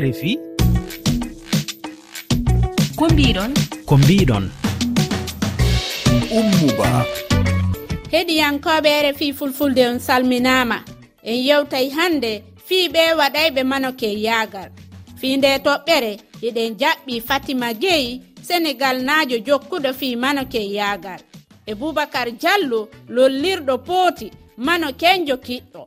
rfi ko mbiɗon ko mbiɗon ummuba heɗiyankoɓe rfi fulfulde on salminama en yewtay hannde fiiɓe waɗayɓe manoke yaagal. Fii nde toɓɓere eɗen jaɓɓi fatima gueyi sénégal naajo jokkuɗo fii manoke yaagal. E boubacar diallo lollirɗo pooti mano kenjo kiɗɗo.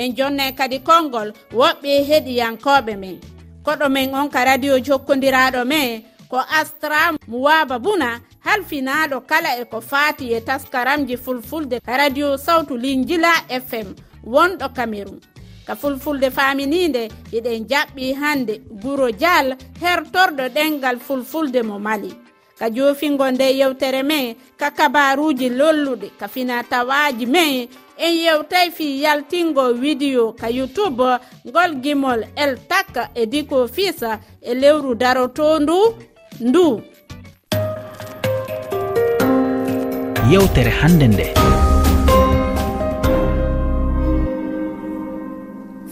En jonnay kadi konngol woɓɓe heɗiyankoɓe men. koɗo men on ka radio jokkodiraɗo me ko astra muwaba buna halfinaɗo kala e ko fati e taskaramji fulfulde ka radio sawtu linjila fm wonɗo cameron ka fulfulde faminide eɗen jaɓɓi hande guro dial hertorɗo ɗengal fulfulde mo mali. ka jofingo nde yewtere men ka kabaruji lolluɗe ka finatawaji men. En yewtay fi yaltingo widiyo ka youtube ngol gimol el tak e diko fisa e lewru daroto ndu. Ndu yewtere hande nde.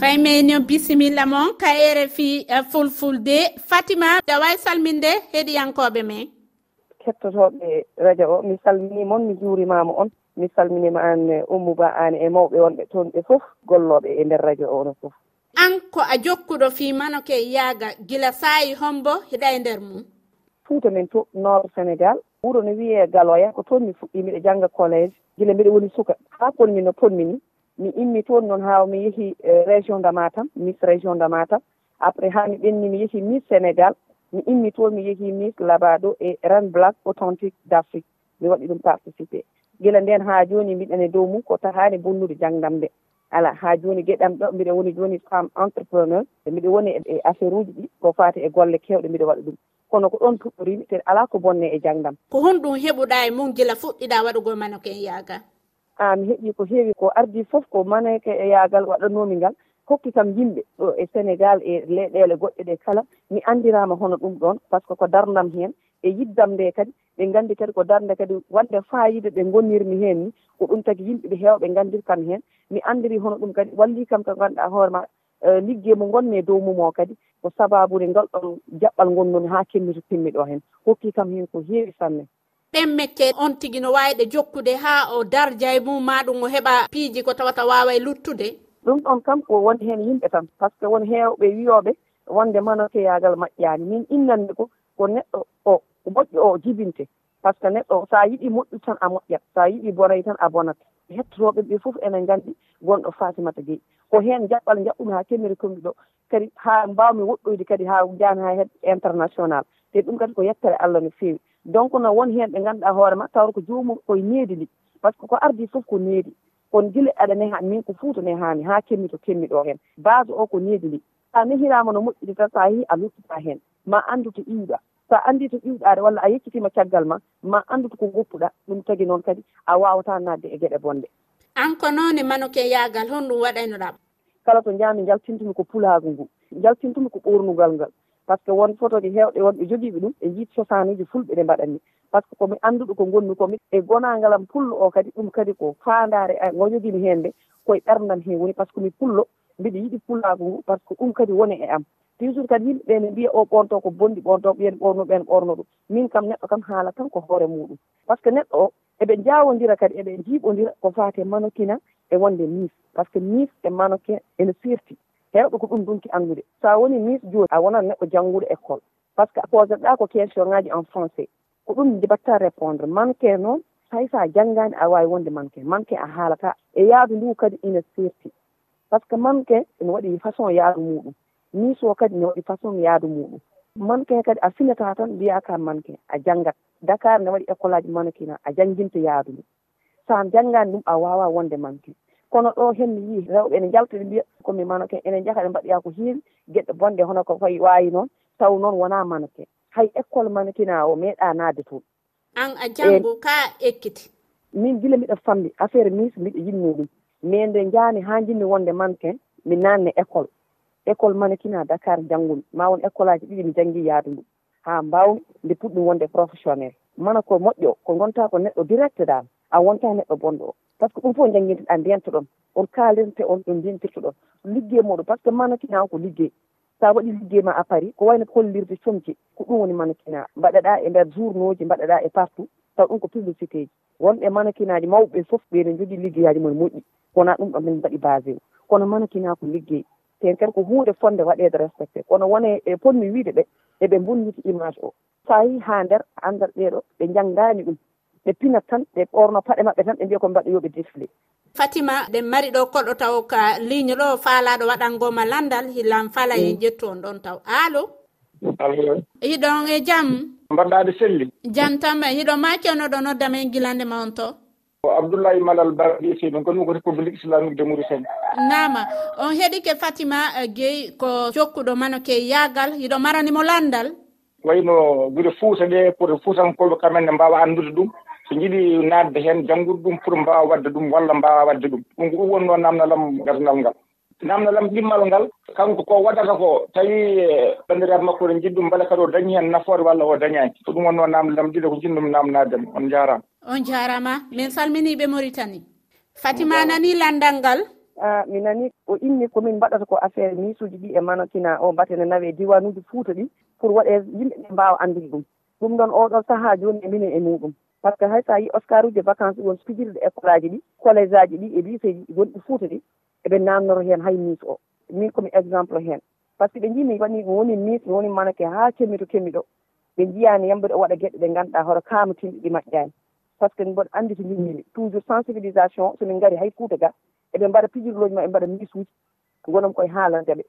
Faymenion bisimilla moon ka ere fi eh, fulfulde fatima daway salminde heɗiyankoɓe men. kettotoɓe radio o mi salminimon mi juurimama on. Mi salminima an eh, ummu ba an e mawɓe wonɓe toon ɓe fof golloɓe e nder radio ono fof. An ko a jokkuɗo fi manoke yaaga gila saayi hombo hiɗa e nder mum? Fuuta men to nord sénégal wuuro no wiye galoya ko toon mi fuɗɗi miɗo jangga collége gila mbiɗa woni suka. Haa ponmi no ponmi ni mi immi toon noon haa mi yehi eh, région de matam miss région de matam. Après haa mi ɓenni mi yehi miss sénégal mi immi toon mi yehii mis labaɗo e ran black authentique d' afrique mi waɗi ɗum participé gila nden ha joni mbiɗen e dow mum ko tahani bonnude jangdam nde ala ha joni gueɗam ɗo mbiɗa woni joni femme entrepreneur e mbiɗa woni e affaire uji ɗi ko fati e golle kewɗe mbiɗa waɗa ɗum. Kono ko ɗon puɗɗorimi te ala ko bonne e jangdam ko honɗum heɓuɗa e mum gila fuɗɗiɗa waɗugo manoko en yaaga? A mi heeɓi ko heewi ko ardi fof ko maneke e yaagal waɗanomi ngal. hokki kam yimɓe ɗo e sénégal e leyɗele goɗɗe ɗe kala mi andirama hono ɗum ɗon par ce que ko dardam hen e yiddam nde kadi ɓe gandi kadi ko darde kadi wande fayida ɓe gonnirmi hen ni ko ɗum tagui yimɓeɓe hewɓe gandir kam hen. Mi andiri hono ɗum kadi walli kam ko ganduɗa hoorema ma e liggey mo gonmi e dow mum o kadi ko sababude ngal ɗon jaɓɓal gonnomi ha kemmi to timmi ɗo hen. Hokki kam hen ko heewi sanne. Ɗen mecce on tigui no wawi ɗe jokkude ha o darja e mum maɗum o heeɓa piiji ko tawata wawa e luttude. ɗum ɗon kam ko won hen yimɓe tan par ce que won hewɓe wiyoɓe wonde mana teyagal min innande ko ko neɗɗo o moƴƴo o jibinte par ce que neɗɗo so a yiɗi moƴƴu tan a moƴƴat so a yiɗi bonoy tan a bonat. Hettotoɓe ɓe fof enen gandi gonɗo fatimata gueyi ko hen jaɓɓal jaɓɓumi ha kemmiri kommi ɗo kadi ha mbawmi woɗɗoyde kadi ha jani ha heɗ international. Te ɗum kadi ko yettere allah no fewi. Donc no won hen ɓe ganduɗa hoorema tawata ko jomum koye needi ndi. Par ce que ko ardi foof ko needi. kono gila aɗani ha min ko fuu to ha kemmi to kemmi ɗo hen. Base o ko needi ndi sa nehirama no moƴƴiri tan sa yeehi a luttata hen. Ma andu to ƴiwɗa sa andi to ƴiwɗaare walla a yeccitima caggal ma ma andu to ko goppuɗa ɗum tagi noon kadi a wawata nadde e gueɗe bonde. An ko noone manoke yaagal honɗum waɗaynoɗam kala to jami jaltintumi ko pulagu ngu. Jaltintumi ko ɓornugal ngal. Par ce que won fotoji hewɗe wonɓe jogiiɓe ɗum ɓe jiit sosanuji fulɓe ɗe mbaɗanni par ce que komi anduɗo ko gonmi komi e gonagalam pullo o kadi ɗum kadi ko fandare won ko joguimi hen nde koye ɓerdam he woni par ce que mi pullo mbiɗa yiiɗi pullagu ngu par ce que ɗum kadi woni e am. Toujours kadi yimɓeɓe ne mbiya o ɓonto ko bonɗi ɓonto ɓiyen ɓorno ɓen ɓorno ɗum. Min kam neɗɗo kam haala tan ko hoore muɗum. Par ce que neɗɗo o eɓe jawodira kadi eɓe jiiɓodira ko fate manokina e wonde mis par ce que mis e mannequin ene firti hewɓe ko ɗum ronki anndude. Sa woni mis joni a wonat neɗɗo janngude école. Par ce que :fra a poséɗeɗa ko question ngaji en français. ko ɗum jibatta répondre. Manque noon hay sa janngani a wawi wonde manque manque a haalata e yaadu ndu kadi ina serti par ce que manque ene waɗi façon yaadu muɗum. Mis o kadi ne waɗi façon yaadu muɗum. Manque kadi a finata tan mbiya ka manque a janngat. Dakar ne waɗi école aji manquina a jannginta yaadu ndu. Sa janngani ɗum a wawa wonde manque kono ɗo henno yii rewɓe ene jalta ɓe mbiya komi manque enen jaha ɗe mbaɗoya ko heewi geɗɗe bonɗe hono ko fayi wawi noon taw noon wona manque hay école manikina o meeɗa naade toon an a eh, janngo ka ekkiti. min gila mbiɗa fammi affaire mis mbiɗa yinno ɗum. Mais nde jaani ha jinmi wonde mannequin mi nanne école. École mannequinat dakar janngumi ma won école aji ɗiɗi mi janngii yaadu ndu ha mbawmi nde puɗɗum wonde professionnel. Mana ko moƴƴo ko gonta ko neɗɗo direct dal a wonta neɗɗo bonɗo. O par ce que ɗum fof janginteɗa ndiyanta ɗon. On kaalirte on ɗo ndiyintirta ɗon. Liggey moɗon par ce que mannequinat o ko liggey. sa waɗi liggey ma a paari ko wayno hollirde comje ko ɗum woni manakina mbaɗaɗa e nder journoji mbaɗaɗa e partout taw ɗum ko publicité ji. Wonɓe manakinaji mawɓe foof ɓeɗen jogui liggeyaji mumen moƴƴi. Wona ɗum ɗo min mbaɗi basé o. Kono manakina ko liggey ten kadi ko hunde fonde waɗede respecté. Kono wona e ponmi wiide ɓe eɓe bonniti image o. Sa yeehi ha nder a andat ɓe janggani ɗum. ɓe pinat tan ɓe ɓorno paɗe maɓɓe tan ɓe mbiya ko mbaɗa yoɓe défilé fatima ɗen mari ɗo koɗo taw ka ligne ɗo faalaɗo waɗangoma landal hillan fala e mm. en ƴettu on ɗon taw. Alo? Alo. Hiɗon e jam? Mbaɗɗaɗe selli. Jam tan hiɗo ma kewnoɗo noddama en gilande ma on to. O abdoullahi malal barɗise men ko ɗum ko république islamique de mauritanie. Nama on heeɗi ke fatima e gueyi ko jokkuɗo mano ke yaagal hiɗo maranimo landal? Wayno guure fuuta nde pour fuutankoɓe kamenne mbawa andude ɗum. so jiiɗi naatde heen janngude ɗum pour mbawa wadde ɗum walla mbawa wadde ɗum. Ɗum ko ɗum wonno namdalam gasnal ngal. Namdalam ɗimmal ngal kanko ko waɗata ko tawi e, banndiraaɓe makko ne jiɗi ɗum mbele kadi o dañi heen nafoore walla o dañaaki. Ko ɗum wonno namdalam ɗiɗo ko jinɗum namnaadem on jaaraama on jaaraama min salminii ɓe maritani fatima nani landal ngal? A mi nani o inni komin mbaɗata ko affaire misuji ɗi e manakina o mbatene nawe diwanuji fuuta ɗi pour waɗe yimɓe ɓe mbawa andude ɗum. Ɗum ɗon oɗo saaha jooni e minen e muɗum. par ce que :fra hay sa yi OSCAR uji e vacance won fijirɗe école aji ɗi collége aji ɗi e lycée ji gonɗi Fouta ɗi eɓe namdoro hen hay Miss o. Min komi exemple :fra hen par ce que ɓe jimi waɗi woni Miss mi woni manake :fra ha kemmi to kemmi ɗo ɓe jiyani yam mbiɗa waɗa gueɗe ɗe ganduɗa hoto kamatinɗe ɗi majƴani par ce que :fra mboɗo andi to jinmi toujours sensibilisation :fra somin gaari hay Fouta ga eɓe mbaɗa pijirloji ma ɓe mbaɗa Miss uji gonmi koye haalandeɓe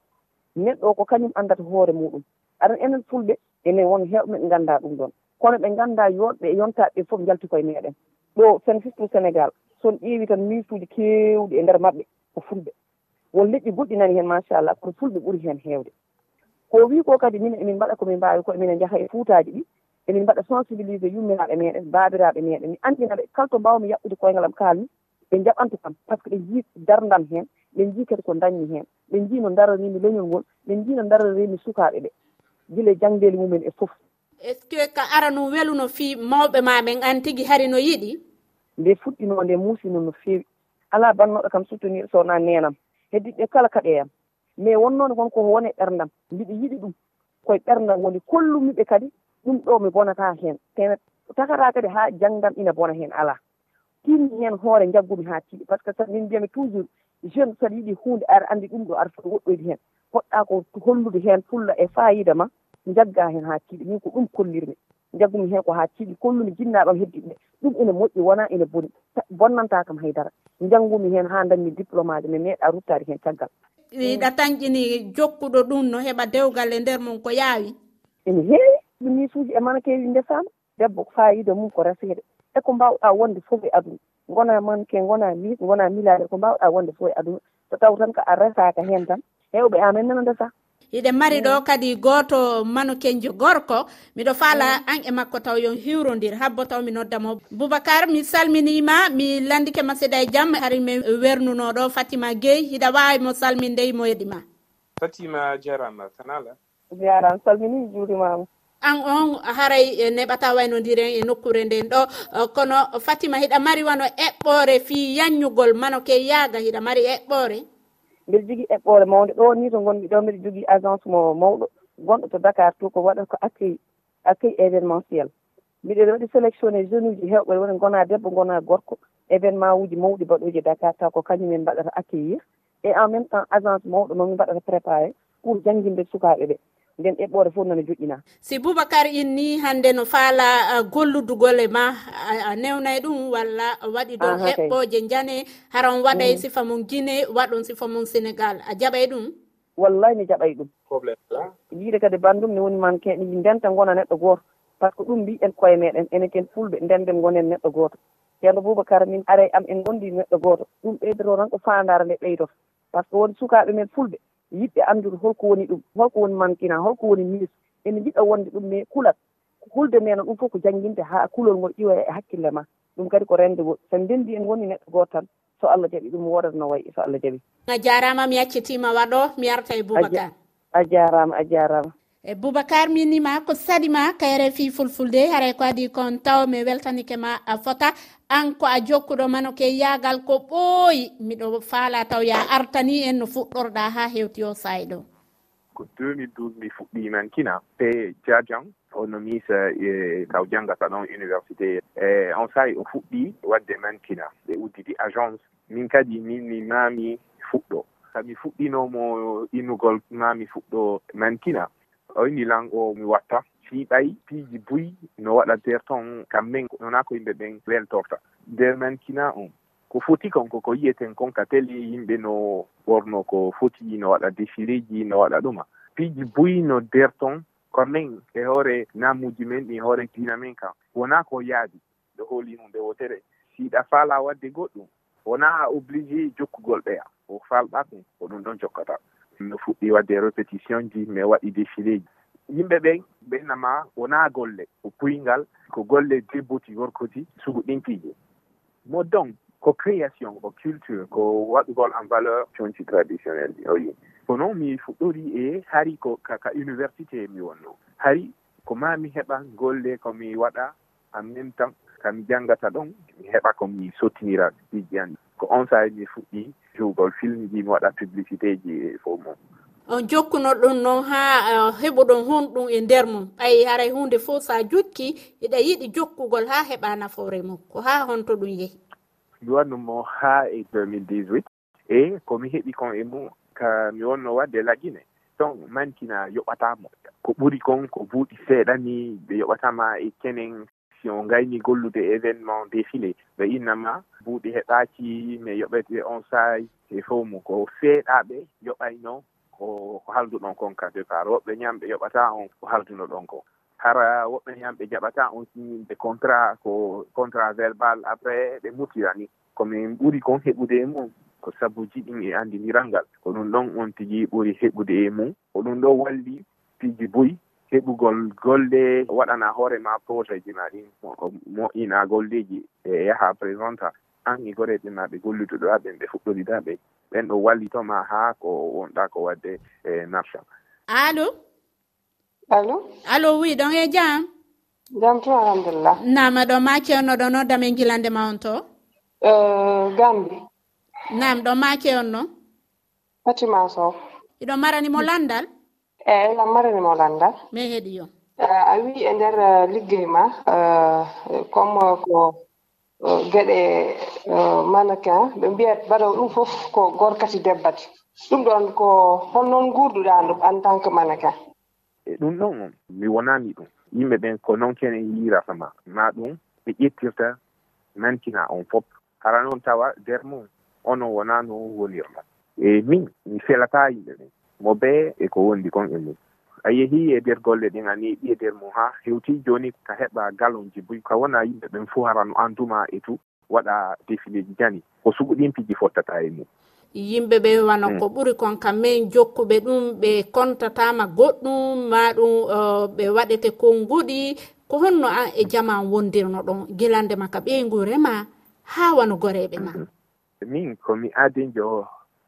neɗɗo o ko kañum andata hoore muɗum. Aɗan enen fulɓe enen won hewɓe ɓe ganda ɗum ɗon. kono ɓe ganda yodɓe e yontaɓe foof jalti koye meɗen ɗo sene fistu sénégal son ƴeewi tan miftuji kewɗi e nder maɓɓe ko fulɓe. Won leƴƴi goɗɗi nani hen machallah kono fulɓe ɓuuri hen hewde ko wi ko kadi min emin mbaɗa komin mbawi ko emine jaaha e fuutaji ɗi emin mbaɗa sensibilisé yummiraɓe meɗen babiraɓe meɗen mi andinaɓe kala to mbawmi yaɓɓude koyngal am kalmi ɓe jaɓanta kam par ce que ɓe jii dardan hen ɓe jii kadi ko dañmi hen. Ɓe jii no dararimi leñol ngol ɓe jii no dararimi sukaɓe ɓe. Guila e jangdeli mumen e foof est ce que ka ara no weluno fi mawɓe ma ɓen an tigi hari no yiɗi? Nde fuɗɗino nde muusino no feewi ala bannoɗo kam suttonir sowna nenam heddiɓe kala kaɗeyam mais wonnoon wonko wone ɓerdam mbiɗa yiɗi ɗum koye ɓerdam woni kollumiɓe kadi ɗum ɗo mi bonata heen. Tene takata kadi ha janngam ina bona heen ala tinni heen hoore jaggumi ha tiiɗi. Par ce que min mbiyami toujours jeune saɗa yiɗi hunde ara andi ɗum ɗo ara foti woɗɗoyde heen. Poɗɗa ko hollude heen fulla e fayida ma. jagga hen ha tiiɗi min ko ɗum kollirmi jaggumi hen ko ha tiiɗi kollumi jinnaɓam heddiɓe. Ɗum ene moƴƴi wona ene boni. Bonnanta kam haydara. Janggumi hen ha dañmi diplôme aji mi meeɗa ruttade hen caggal. Ɗiɗa tañƴini jokkuɗo ɗum no heɓa dewgal e nder mum ko yaawi? Ene heewi ɗum misuji e mana kewi ndesama debbo fayida mum ko resede e ko mbawɗa wonde fof e aduna. Gona manke gona mis gona milade ko mbawɗa wonde fof e aduna. So taw tan ko a resaka hen tan hewɓe amen nana ndesa hiɗe mari ɗo mm. kadi goto manukenjo gorko miɗo faala mm. an e makko taw yon hiwrodir habbo taw mi noddamo. Boubacar mi salminima mi landike ma seeɗa e jaam hari mi wernunoɗo fatima gueyi hiɗa wawi mo salminde mo heɗima fatima jarama tanala jaram salmini juurimama an on haray e neɓata waynodiren e nokkure nden ɗo. Uh, kono fatima hiɗa mari wano eɓɓore fi yannyugol manoke yaaga hiɗa mari eɓɓore. mbiɗa jogui eɓɓore mawde ɗo ni to gonmi ɗo mbiɗa jogui agence mo mawɗo. Gonɗo to Dakar to ko waɗata ko accueil accueil événementiel. Mbiɗa waɗi sélectionné jeune uji hewɓe woni gona debbo gona gorko. Événement uji mawɗi mbaɗoji e Dakar taw ko kañumen mbaɗata accueillir. Et en même temps agence mawɗo noon mbaɗata préparé pour :fra sukaɓe ɓe. nden eɓɓore fof nana joƴƴina. Si boubacar inni hannde no faala uh, golludugole ma a newnay ɗum walla waɗi ɗo heɓɓoje jane haran waɗay mm. sifa mum guine waɗon sifa mum sénégal. A jaɓay ɗum? Wallay mi jaɓay ɗum. Probléme yiide kadi bandum ne woni man keɗi ndenta gona neɗɗo goto. Par ce que ɗum mbiɗen koye meɗen enen ken fulɓe ndenden gonen neɗɗo goto. Ceerno boubacar min are am en gondi neɗɗo goto. Ɗum ɓeydoro tan ko fandare nde ɓeydoto. Par ce que won sukaɓe men fulɓe. yiɗɓe andude holko woni ɗum holko woni mankina holko woni miis ene jiɗa wonde ɗum mais kulat hulde nde no ɗum fof ko jangguinde ha kulol ngol ƴiwa e hakkille ma. Ɗum kadi ko rende renndegol so ndendi en woni neɗɗo goto tan so allah jaaɓi ɗum wodatno wayi so allah jaaɓi a jarama mi yaccitima waɗo mi arta e boubacar. a jarama a jarama e boubacar minima ko sadima kayre fi fulfulde haray e ko adi kon taw mi weltanike ma a fota. An ko a jokkuɗo man oke yagal ko ɓooyi miɗo faala taw ya artani en no fuɗɗorɗa ha hewti o sayi ɗo ko 2012 mi fuɗɗiman kina pe jajang ono misa e taw janngata ɗon université. E on sayi o fuɗɗi wadde man kina ɓe uddidi agence. Min kadi min mi mami fuɗɗo. Sabi fuɗɗinomo innugol mami fuɗɗo man kina inni lan o mi watta. Fiiɓay piiji buy no waɗa nder kam kammen wona ko yimɓe ɓen weltorta nder man kina on. Ko foti kon koko yiyeten kon ka teli yimɓe no ɓorno ko foti no waɗa défiliji no waɗa ɗuma. Piiji buy no nder ton komin e hoore namuji men ɗin hoore dina men kam. Wona ko yaadi ɗo hooli hunde wotere. Siiɗa faala wadde goɗɗum. Wona obligé jokkugol ɓeya o falɗa ɗum ko ɗum ɗon jokkata no fuɗɗi wadde répétition ji mi waɗi défilé ji. Yimɓe ɓen ɓennama wona golle ko puygal ko golle debbuti gorkoti suguɗinkiji mo donc ko création ko culture ko waɗugol en valeur conci traditionnel ɗi oyi noon mi fuɗɗori e hari ko kaka université mi wonno. Hari ko ma mi heɓa golle komi waɗa en même temps kami janngata ɗon mi heɓa komi sottinira ɓiɓɓiji an ko on sahi mi fuɗɗi juugol filmji mi waɗa publicité ji e fo mum. On jokkuno ɗum noon haa eh, heɓuɗon honɗum e nder mum. Ɓay haray hunde fof sa jokki eɗa yiɗi jokkugol haa heɓa nafoore mum. Ko haa honto ɗum yehi. Mi wannumo haa e 2018 e komi heɓi kon e mum ka mi wonno wadde lagine. Ton mantina yoɓatamo ko ɓuri kon ko buuɗi seeɗani ɓe yoɓatama e kenen si on gayni gollude événement défilé ɓe innama buuɗi heɗaki mi yoɓete on saay e fof mum ko feeɗaɓe yoɓayno ko ko halduɗon kon ka départ. Woɓɓe ñamɓe yoɓata on ko halduno ɗon ko. Hara woɓɓe ñamɓe jaɓata on signinde contrat ko contrat verbal. Après ɓe mutirani komin ɓuri kon heɓude e mum ko sabuji ɗin e andiniral ngal. Ko ɗum ɗon on tigi ɓuri heɓude e mum. Ko ɗum ɗo walli piiji boyi heɓugol golle waɗana hoore ma projet ji ma ɗin moƴƴina golleji e yaha présenta an e goreɓe ma ɓe gollutuɗoɗa ɓen ɓe fuɗɗoriɗa ɓe. Ɓen ɗo wallitoma haa ko wonɗa ko wadde e nafsa allo allo allo wi ɗon e jam? Jam tu alhamdulillah. Nama ɗo ma ceewno ɗo nodda men gilande ma on to? E, Gambi nam ɗo ma kewonno fatima sow. Iɗon maranimo landal? eyi elam marani landal mi heeɗi yon e, a wi e nder e, liggey ma e, comme ko geɗe mannequin ɓe mbiyat mbaɗaw ɗum fof ko gorkati debbati. Ɗum ɗon ko honnoon guurduɗa ndu en tant que mannequin. E ɗum ɗon on mi wonani ɗum. Yimɓe ɓen ko noon kene yirata ma. Ma ɗum ɓe ƴettirta nantina on fof. Hara noon tawa nder mum onon wonano wonirla e min mi felata yimɓe ɓen. mo be e ko wondi kon e mum. A yehi e nder golle ɗin a neeɓi e nder mum ha hewti joni ka heɓa galonji boy ka wona yimɓe ɓen fo harano an duma e tout waɗa défileji jani ko suɓuɗinpiji fottata e mum. Yimɓe ɓe wona mm. ko ɓuri kon kam min jokkuɓe ɗum ɓe kontatama goɗɗum ma ɗum uh, ɓe waɗete konnguɗi ko honno an e jama wondirno ɗon gilande ma ka ɓeygu rema ha wano goreɓe ma. Mm-hmm. Min komi adinjo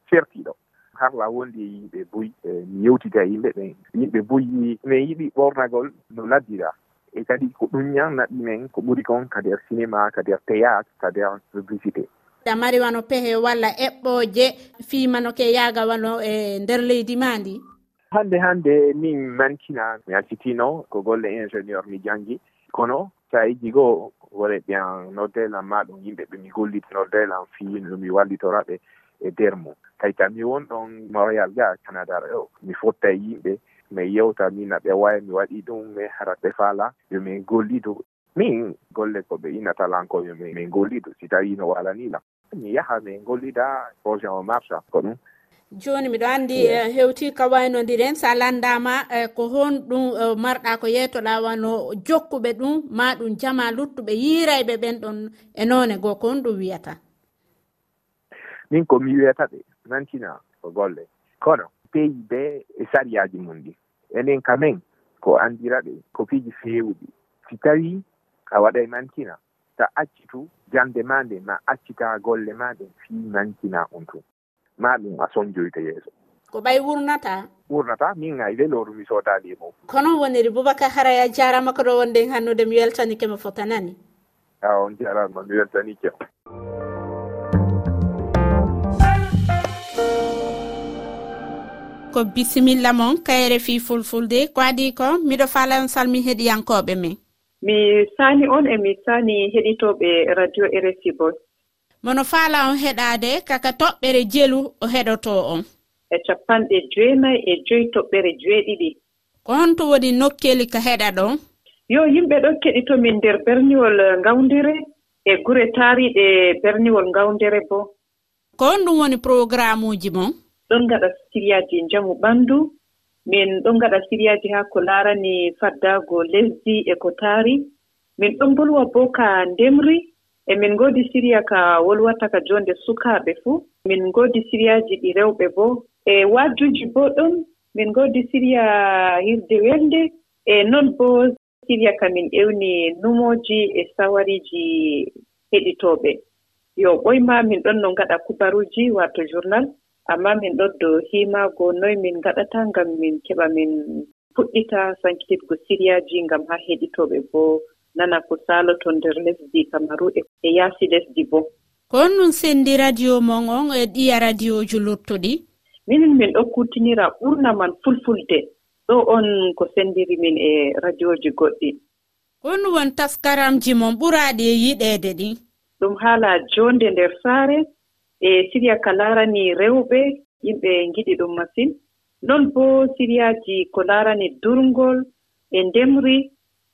fertiɗo. harla wondi e, e yimɓe boyi mi yewtida e yimɓe ɓen yimɓe boyi min yiɗi ɓornagol no laddira e kadi ko ɗum ñannaɓi men ko ɓuri kon ka nder cinéma ka nder théâtre ka nder publicité. Ɗamari wano pehe walla eɓɓoje fimano ke yaaga wano e nder leydi ma ndi? Hannde hannde min mantina mi accitino ko golle ingénieur mi janngi. Kono sa sayiji goo wore ɓiyan noddelan ma ɗum yimɓe ɓe mi gollitinodelan fi no mi wallitora ɓe e nder mum. Tawi mi won ɗon montréal ga canada o mi fotta e yimɓe mi yewta mina ɓe waya mi waɗi ɗum mi hara ɓe faala yomin gollido min golle ko ɓe innatalankoɓe min gollido si tawi no walanila mi yaha min gollida projet o marcha ko ɗum. Joni miɗo andi eh, hewti ka waynodiren sa landama eh, ko hon ɗum eh, marɗa ko yeytoɗa wano jokkuɓe ɗum ma ɗum jama luttuɓe yiirayɓe ɓen ɗon e none goo ko hon ɗum wiyata. min komi wiyata ɓe nantina ko golle. Kono peeyi be e sariyaji mum ɗi. Enen kamen ko andira ɓe ko kofiji fewuɗi si tawi a waɗay mantina sa accitu jande ma nde ma accita golle ma ɗen fi mantina on tun ma ɗum a sonjoyta yeeso. Ko ɓay wurnata? Wurnata min ay weloru mi sodali e mo kono woniri boubacar haraya jarama ko ɗo wonde hannude mi weltanike mo fotanani a on jarama mi weltanike ko bisimilla mon kayre fi fulfulde. Ko adi ko miɗo falan salmi heɗiyankoɓe men. Mi sani on e mi sani heɗitoɓe radio rfi boy mono faala on heɗade kaka toɓɓere jelu o heɗoto on. E capanɗe joenayi e joyi toɓɓere jeeɗiɗi. Ko honto woni nokkeli ka heɗa ɗon yo yimɓe ɗo keɗitomin nder berniwol ngawndere e gure taariɗe berniwol ngawndere bo. Ko on ɗum woni programme uji mon? ɗon ngaɗa siriyaaji njamu ɓanndu min ɗon ngaɗa siriyaaji haa ko laarani faddaago lesdi e ko taari min ɗon bolwa bo ka ndemri e min ngoodi siriya ka wolwata ka joonde sukaaɓe fuu min ngoodi siriyaaji ɗi rewɓe bo. E waajuuji bo ɗon min ngoodi siriya hirde welde e non bo siriya ka min ƴewni numooji e sawariiji heɗitooɓe yo ɓoyma min ɗon no ngaɗa kubaruuji waato journal. amma min ɗon do himaago noy min ngaɗata ngam min keɓa min puɗɗita sankititgo siriyaji ngam haa heɗitooɓe bo nana ko saaloto nder lesdi kamaru e, e yaasi lesdi bo. Ko on ɗum senndi radio mon on e ɗiya radioji luttuɗi? Minin min ɗo kuutinira ɓurna man fulfulde. Ɗo on ko senndiri min e radioji goɗɗi. On won taskaramji mon ɓuraaɗi e yiɗeede ɗin ɗum haala joonde nder saare e siriya ka laarani rewɓe yimɓe ngiɗi ɗum masin. Noon bo siriyaaji ko laarani durngol e ndemri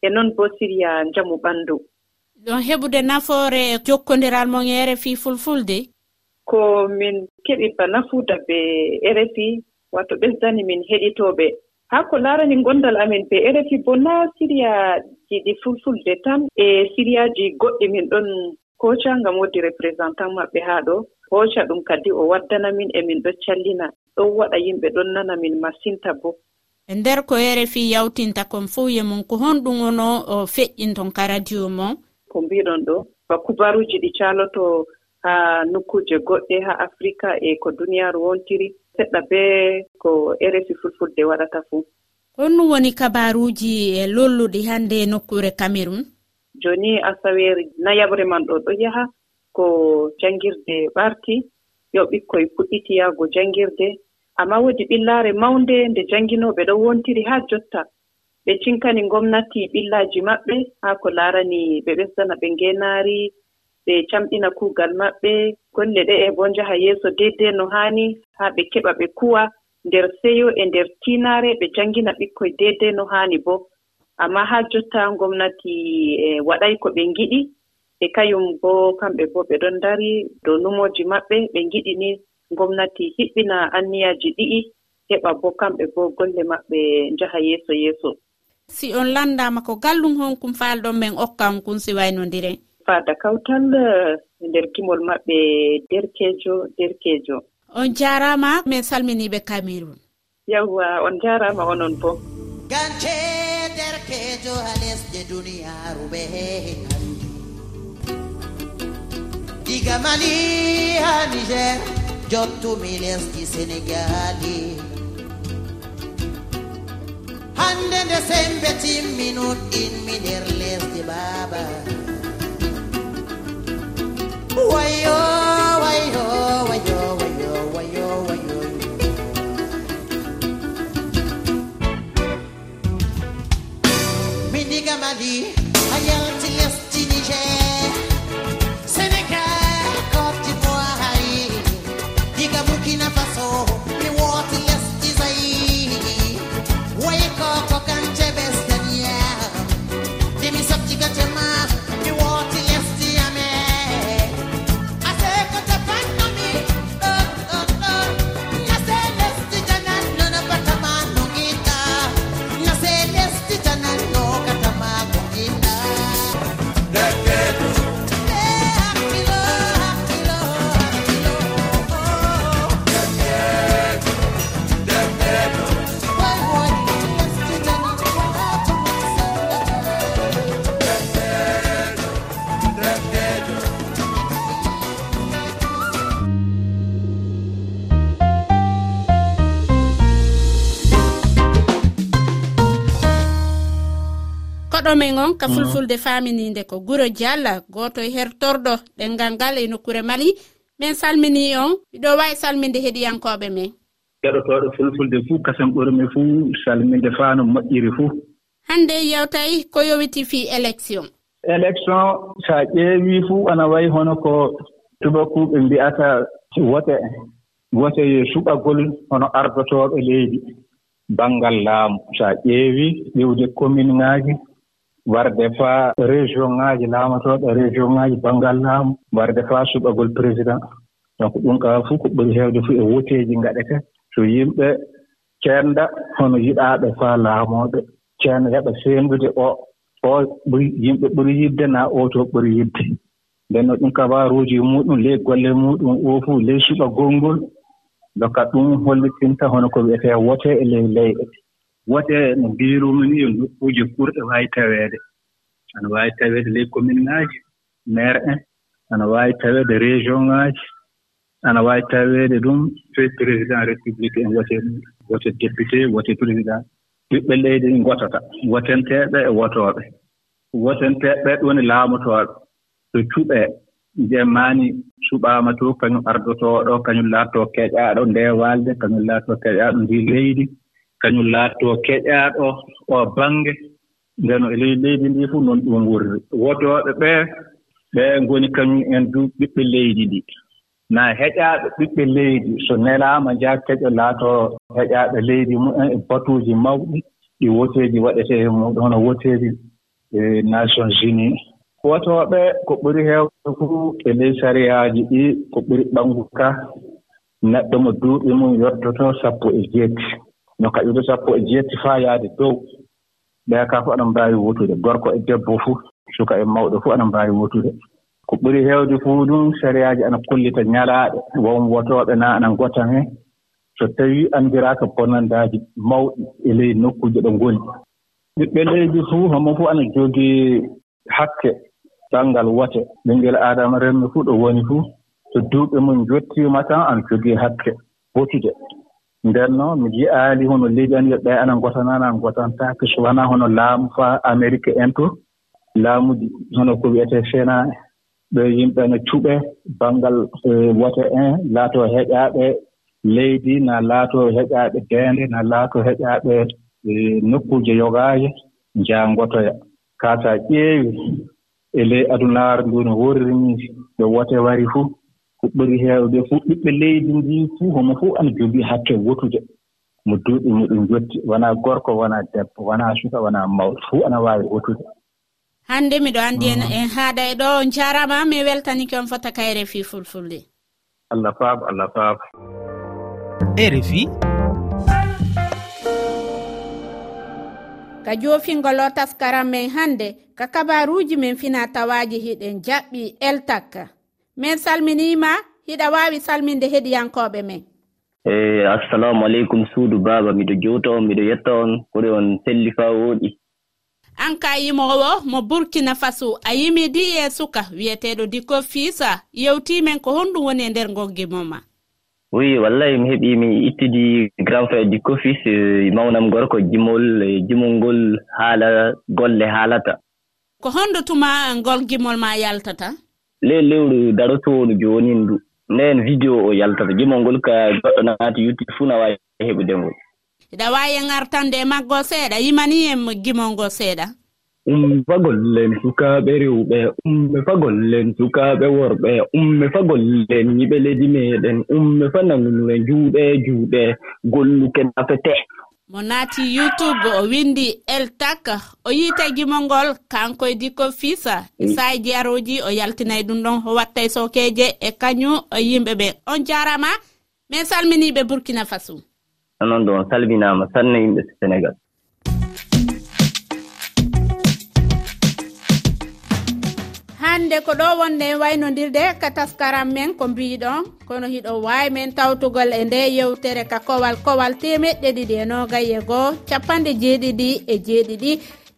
e noon bo siriya njamu ɓanndu ɗon heɓude nafoore e jokkondiral mon e rfi fulfulde? Ko min keɓi ba nafuuda be rfi wato ɓesdani min heɗitooɓe. Haa ko laarani ngonndal amin be rfi bo naa siriyaaji ɗi fulfulde tan. E siriyaaji goɗɗi min ɗon kooca ngam woodi représentant maɓɓe haa ɗo. hooca ɗum kadi o waddana min e min ɗo callina. Ɗon waɗa yimɓe ɗon nana min masinta bo. E nder ko yere fi yawtinta kon fof ye mum ko honɗum ono o feƴƴinton ka radio mon. Ko mbiɗon ɗo ba kubaruji ɗi caloto haa nokkuuje goɗɗe haa africa e ko duniyaaru wontiri seɗɗa be ko rfi fulfulde waɗata fuu honɗum woni kabaruuji e lolluɗi hannde nokkure cameron jooni asaweeri nayaɓre man ɗo ɗo yaha ko janngirde ɓarti yo ɓikkoye puɗɗiti yahgo janngirde amma woodi ɓillaare mawnde nde jannginooɓe ɗo wontiri haa jotta. Ɓe cinkani ngomnati ɓillaaji maɓɓe haa ko laarani ɓe ɓesdana ɓe ngeenaari ɓe camɗina kuugal maɓɓe. Golle ɗe e bo njaha yeeso deydey no haani haa ɓe keɓa ɓe kuwa nder seyo e nder tiinaare ɓe janngina ɓikkoye deydey no haani bo. Amma haa jotta ngomnati e waɗay ko ɓe ngiɗi e kayum bo kamɓe bo ɓe ɗon dari dow numoji maɓɓe ɓe giɗi ni. Gomnati hiɓɓina anniyaji ɗi'i heɓa bo kamɓe bo golle maɓɓe njaha yeeso yeeso. Si on landama ko gallum honkum faalɗon men okkan kum si waynodiren fada kawtal e nder gimol maɓɓe derkejo derkejo. On jarama min salminiɓe cameron yawwa on jarama onon bo. Gance derkejo ha lesɗe duniyaru ɓe hehe diga mali ha niger jottumi lesdi senegali. Hande nde sembe timminuɗɗinmi nder lesdi baba. Wayo wayo wayo wayo wayo wayo. Mi diga mali a yalti lesdi niger. gaɗomen on ka mhm. fulfulde faminide ko guro dialla goto e hertorɗo ɗengal ngal e nokkure mali. Min salmini on miɗo wawi salminde heɗiyankoɓe men. Keɗotoɗo fulfulde fuu kasen ɓurmi fuu salminde faa no moƴƴiri fuu. Hannde yewtay ko yowiti fii élection élection so a ƴeewii fuu ana wayi hono ko tubakuuɓe mbiyata wote wote suɓagol hono ardotooɓe leydi. Banngal laamu. So a ƴeewii ƴewde commune ŋaaji. warde faa région ŋaaji laamatooɗo région ŋaaji banngal laamu warde faa suɓagol président. Donc ɗum kaa fof ko ɓuri heewde fof e woteeji ngaɗete so yimɓe ceenda hono yiɗaaɓe faa laamooɓe ceenɗa heɓa seendude o oo yimɓe ɓuri yidde naa oo to ɓuri yidde. Nden noon ɗum kabaruuji muɗum ley golle muɗum oo fof ley suɓa gongol donc ɗum hollitinta hono ko wiyetee wotee e ley leyɗe. wote no mbiirumi ni yo nokkuuji kurɗe waawi taweede. Ana waawi taweede ley commune ŋaaji maire en ana waawi taweede région ŋaaji ana waawi taweede ɗum président république en wote wote député wote président. Ɓiɓɓe leydi ɗi ngotata wotenteeɓe e wotooɓe. Wotenteeɓe ɗo woni laamotooɓe. So cuɓee ndemaani suɓaama to kañum ardotooɗo kañum laattoo keƴaaɗo ndee waalde kañum laattoo keƴaaɗo ndi leydi. kañum laatoo keƴaaɗo o baŋnge. Ndeno e ley leydi ndi fof noon ɗum wurri wotooɓe ɓee ɓee ngoni kañum en du ɓiɓɓe leydi ndii naa heƴaaɓe ɓiɓɓe leydi so nelaama njaa keƴo laatoo heƴaaɓe leydi mumen e eh, batuuji mawɗi ɗi woteeji waɗetee e muɗum hono woteeji e nations unis wotooɓe ko ɓuri heewde fuu e ley sariyaaji ɗi ko ɓuri ɓanngu ka. Neɗɗo mo duuɓi mum yottotoo sappo e jeeti. no kaɓirɗe sappo e jeetti faa yahde dow. Ɓee kaa fof aɗa mbaawi wotude. Gorko e debbo fof suka e mawɗo fof aɗa mbaawi wotude. Ko ɓuri heewde fuu ɗum sariyaaji ana kollita ñalaaɗe. Won wotooɓe naa ana ngotan heen so tawii anndiraaka bonnandaaji mawɗi e ley nokkuuje ɗo ngoni. Ɓiɓɓe leydi fuu homo fof ana jogii hakke banngal wote. Ɓinngel aadama remmi fuu ɗo woni fuu so duuɓi mum jottiima tan ana jogii hakke wotude. nden noon mi jiyaali hono leydi an yo ɓee ana ngotanaani an ngotantaake so wonaa hono laamu faa amérique en to laamuji hono ko wiyetee sena ɓe yimɓe no cuɓee banngal eh, wote en laatoo heƴaaɓe leydi na laatoo heƴaaɓe deende na laatoo heƴaaɓe eh, nokkuuje yogaaje njaha ngotoya kaa so a ƴeewi e ley adunaaru ndu no worri ni yo wote wari fuu. ko ɓuri heewde fof ɓiɓɓe leydi ndi fuu homo fof ana jogii hakke wotude. Mo duuɓi muɗum jotti wonaa gorko wonaa debbo wonaa suka wonaa mawɗo fuu ana waawi wotude. Hannde miɗo anndi en mm. en haaɗa e ɗo jarama mi weltanike on fota kayre fi fulfulde. Allah faabo allah faabo rfi ka joofingol o taskaran men hannde ka kabaruuji men fina tawaaji hiɗen jaɓɓi eltakka min salminiima hiɗa waawi salminde heɗiyankooɓe men. Eyi assalamu aleykum suudu baaba miɗo jowta on miɗo yetta on kore on selli faa wooɗi an ka yimowo mo burkina faso a yimidi e suka wiyeteɗo dikko fiisa yewtimen ko honɗum woni e nder goggimo ma oui wallay mi heɓi mi ittidi grand frère dikko fils e mawnam gorko jimol e jimol ngol haala golle haalata. Ko honɗo tuma ngol gimol ma yaltata? ley lewru darotoworu jooni ndu. Nden vidéo o yaltata. Jimol ngol ka goɗɗo naati yuttii fuu na waawi heɓude ngol iɗa waawi ŋartande e maggo seeɗa yimani en gimol ngol seeɗa? Umme fagollen sukaaɓe rewɓe umme fagollen sukaaɓe worɓe umme fagollen yiɓe leydi meeɗen umme fa nanguno e juuɗe e juuɗe golluke nafete mo naati youtube o windi eltak o yiitagimo ngol kanko e dikko fisa. Mm. Isaye jeyaroji o yaltinay ɗum ɗon o watta e sokeje e kañum e yimɓe ɓe on jarama min salminiɓe burkina faso. Onon ɗo on salminama sanna yimɓe sénégal. hande ko ɗo wonde waynodirde ka taskaram men ko mbiɗon kono hiɗo wawi men tawtugol e nde yewtere ka kowal kowal temeɗɗe ɗiɗi e nogaye goho capanɗe jeeɗiɗi e jeeɗiɗi.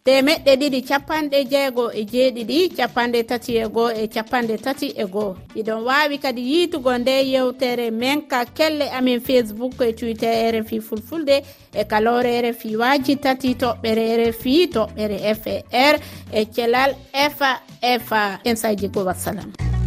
temeɗɗe ɗiɗi capanɗe jeego e jeeɗiɗi capanɗe tati e goo e capanɗe tati e goo. Iɗon wawi kadi yiitugo nde yewtere men ka kelle amin facebook e twitter e rfi fulfulde e kalore e rfi waji tati toɓɓere e rfi toɓɓere far e celal fa fa en sayji go wassalam.